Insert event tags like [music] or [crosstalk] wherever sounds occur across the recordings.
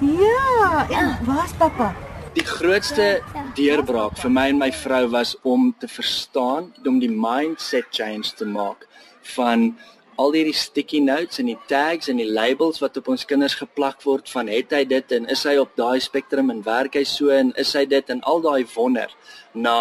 Ja, en waar's pappa? Die grootste deurbraak vir my en my vrou was om te verstaan, om die mindset change te maak van al hierdie sticky notes en die tags en die labels wat op ons kinders geplak word van het hy dit en is hy op daai spektrum en werk hy so en is hy dit en al daai wonder na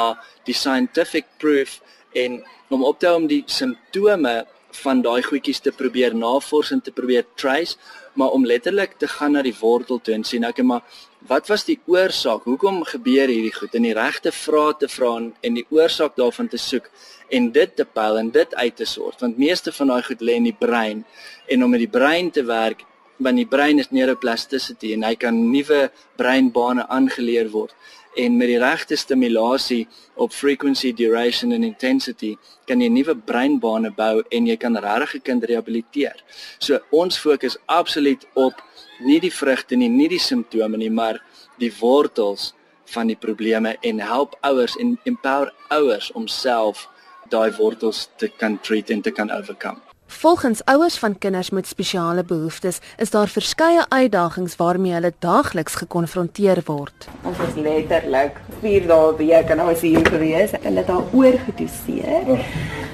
die scientific proof en om op te hou om die simptome van daai goedjies te probeer navors en te probeer trace maar om letterlik te gaan na die wortel toe en sien okay maar wat was die oorsaak? Hoekom gebeur hierdie goed? En die regte vrae te vra en die oorsaak daarvan te soek en dit te pyl en dit uit te sort want meeste van daai goed lê in die brein en om met die brein te werk want die brein is neuroplasticity en hy kan nuwe breinbane aangeleer word en met die regte stimulasie op frequency, duration en intensity kan jy nuwe breinbane bou en jy kan regtig 'n kind rehabiliteer. So ons fokus absoluut op nie die vrugte nie, nie die simptome nie, maar die wortels van die probleme en help ouers en empower ouers om self daai wortels te kan treat en te kan overcome. Volgens ouers van kinders met spesiale behoeftes is daar verskeie uitdagings waarmee hulle daagliks gekonfronteer word. Ons was letterlik 4 dae week en is hier gewees en hulle haar oorgedoseer.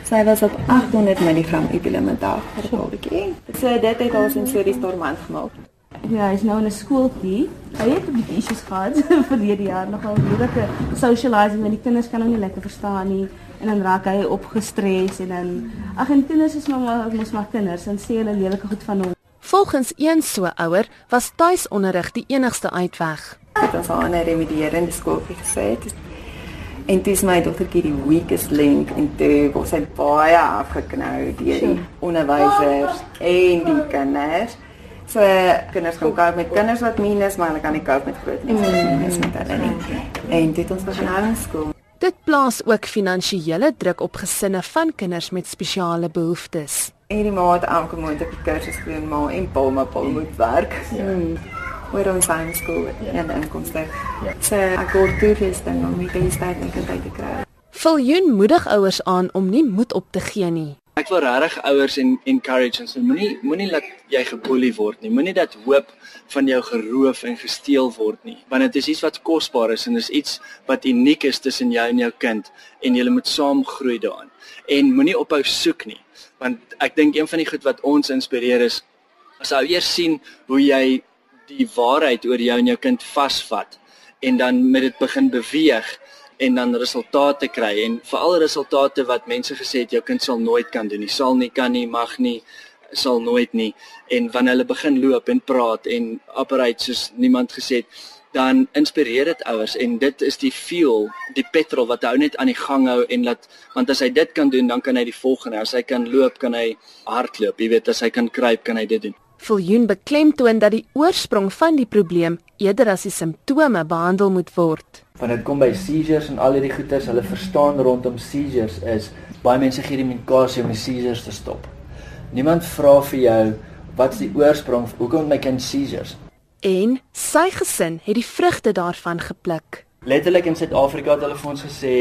Sy was op 800 mg epilementar per dagkie. So dit het haar sensories dormant gemaak. Ja, hy is nou in 'n skooltjie. Hy het 'n bietjie issues gehad [laughs] verlede jaar, nogal moeilike socializing met die kinders kan hom nie lekker verstaan nie en dan raak hy opgestres en dan ag en kinders is maar mos maar kinders en sê hulle leweke goed van hom. Volgens een so ouer was tuisonderrig die enigste uitweg. Dit was aan 'n remedierende skooltjie gesê. En dis my dogtertjie die weakest link en toe was sy baie afgeknou deur die onderwysers en die kinders. So kinders kan koop met kinders wat minus, maar hulle kan nie koop met groot mense met hulle nie. En dit ons begin skool. Dit plaas ook finansiële druk op gesinne van kinders met spesiale behoeftes. Hierdie maand elke maand ek kursus doen maar en pa maar pa moet werk. Ja. Oor ons skool ja. en inkomste. Ja. So ek word toe gestel om my tyd en tyd te kry. Viljoen moedig ouers aan om nie moed op te gee nie. Ek wil regtig ouers en encourage en sê moenie moenie laat jy geboelie word nie. Moenie dat hoop van jou geroof en gesteel word nie. Want dit is iets wat kosbaar is en dis iets wat uniek is tussen jou en jou kind en julle moet saam groei daarin. En moenie ophou soek nie. Want ek dink een van die goed wat ons inspireer is as ou eers sien hoe jy die waarheid oor jou en jou kind vasvat en dan met dit begin beweeg en dan resultate kry. En veral resultate wat mense gesê het jou kind sal nooit kan doen nie, sal nie kan nie, mag nie, sal nooit nie. En wanneer hulle begin loop en praat en operate soos niemand gesê het dan inspireer dit ouers. En dit is die fuel, die petrol wat hou net aan die gang hou en laat want as hy dit kan doen, dan kan hy die volgende, as hy kan loop, kan hy hardloop, jy weet, as hy kan kruip, kan hy dit doen. Viljoen beklemtoon dat die oorsprong van die probleem eerder as die simptome behandel moet word wanneer dit kom by seizures en al hierdie goeters, hulle verstaan rondom seizures is baie mense gee die medikasie om die seizures te stop. Niemand vra vir jou wat's die oorsprong hoekom my kind seizures. En sy gesin het die vrugte daarvan gepluk. Letterlik in Suid-Afrika het hulle vir ons gesê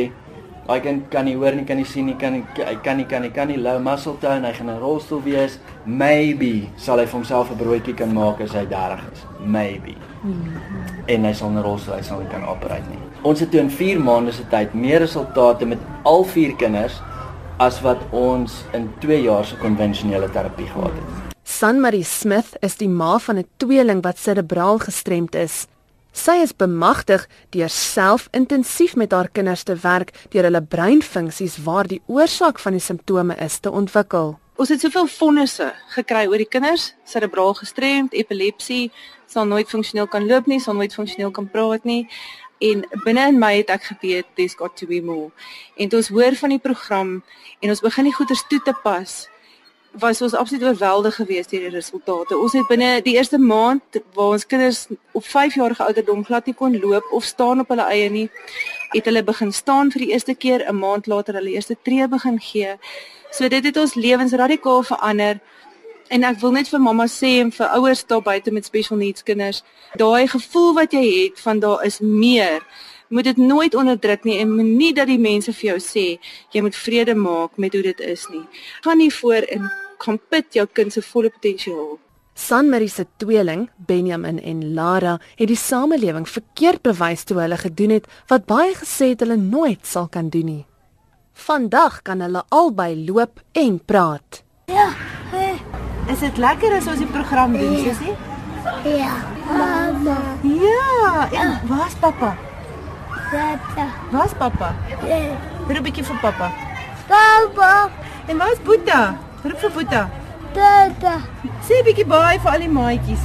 Hy kan kan nie hoor nie, kan nie sien nie, kan nie hy kan nie kan nie kan nie low muscle tone, hy gaan in 'n rolstoel wees. Maybe sal hy vir homself 'n broodjie kan maak as hy 30 is. Maybe. En hy sal in 'n rolstoel hy sal nie kan operate nie. Ons het toe in 4 maande se tyd meer resultate met al 4 kinders as wat ons in 2 jaar se konvensionele terapie gehad het. San Marie Smith is die ma van 'n tweeling wat serebraal gestremd is. Sy is bemagtig deur self intensief met haar kinders te werk deur hulle breinfunksies waar die oorsaak van die simptome is te ontwikkel. Ons het soveel vonnisse gekry oor die kinders, serebraal gestremd, epilepsie, sal nooit funksioneel kan loop nie, sal nooit funksioneel kan praat nie. En binne in my het ek geweet there's got to be more. En toe ons hoor van die program en ons begin die goeders toe te pas, was ons absoluut oorweldig geweest deur die resultate. Ons het binne die eerste maand waar ons kinders op 5 jarige ouderdom glad nie kon loop of staan op hulle eie nie, het hulle begin staan vir die eerste keer, 'n maand later hulle eerste tree begin gee. So dit het ons lewens radikaal verander. En ek wil net vir mamma sê en vir ouers daar buite met special needs kinders, daai gevoel wat jy het van daar is meer moet dit nooit onderdruk nie en moenie dat die mense vir jou sê jy moet vrede maak met hoe dit is nie. Gaan nie voor in kom put jou kind se volle potensiaal. Sanmarie se tweeling, Benjamin en Lara, het die samelewing verkeerd bewys toe hulle gedoen het wat baie gesê het hulle nooit sal kan doen nie. Vandag kan hulle albei loop en praat. Ja. Hey. Is dit lekker as ons die program doen, sussie? Ja. Mama. Ja, en waar's pappa? Tata. Waar's pappa? Ja. Roep 'n bietjie vir pappa. Papa. En waar's Boeta? Roep vir Boeta. Tata. Sê bietjie baie vir al die maatjies.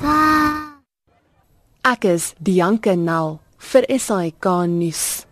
Pa. Ek is Dianke Nel vir SAK nuus.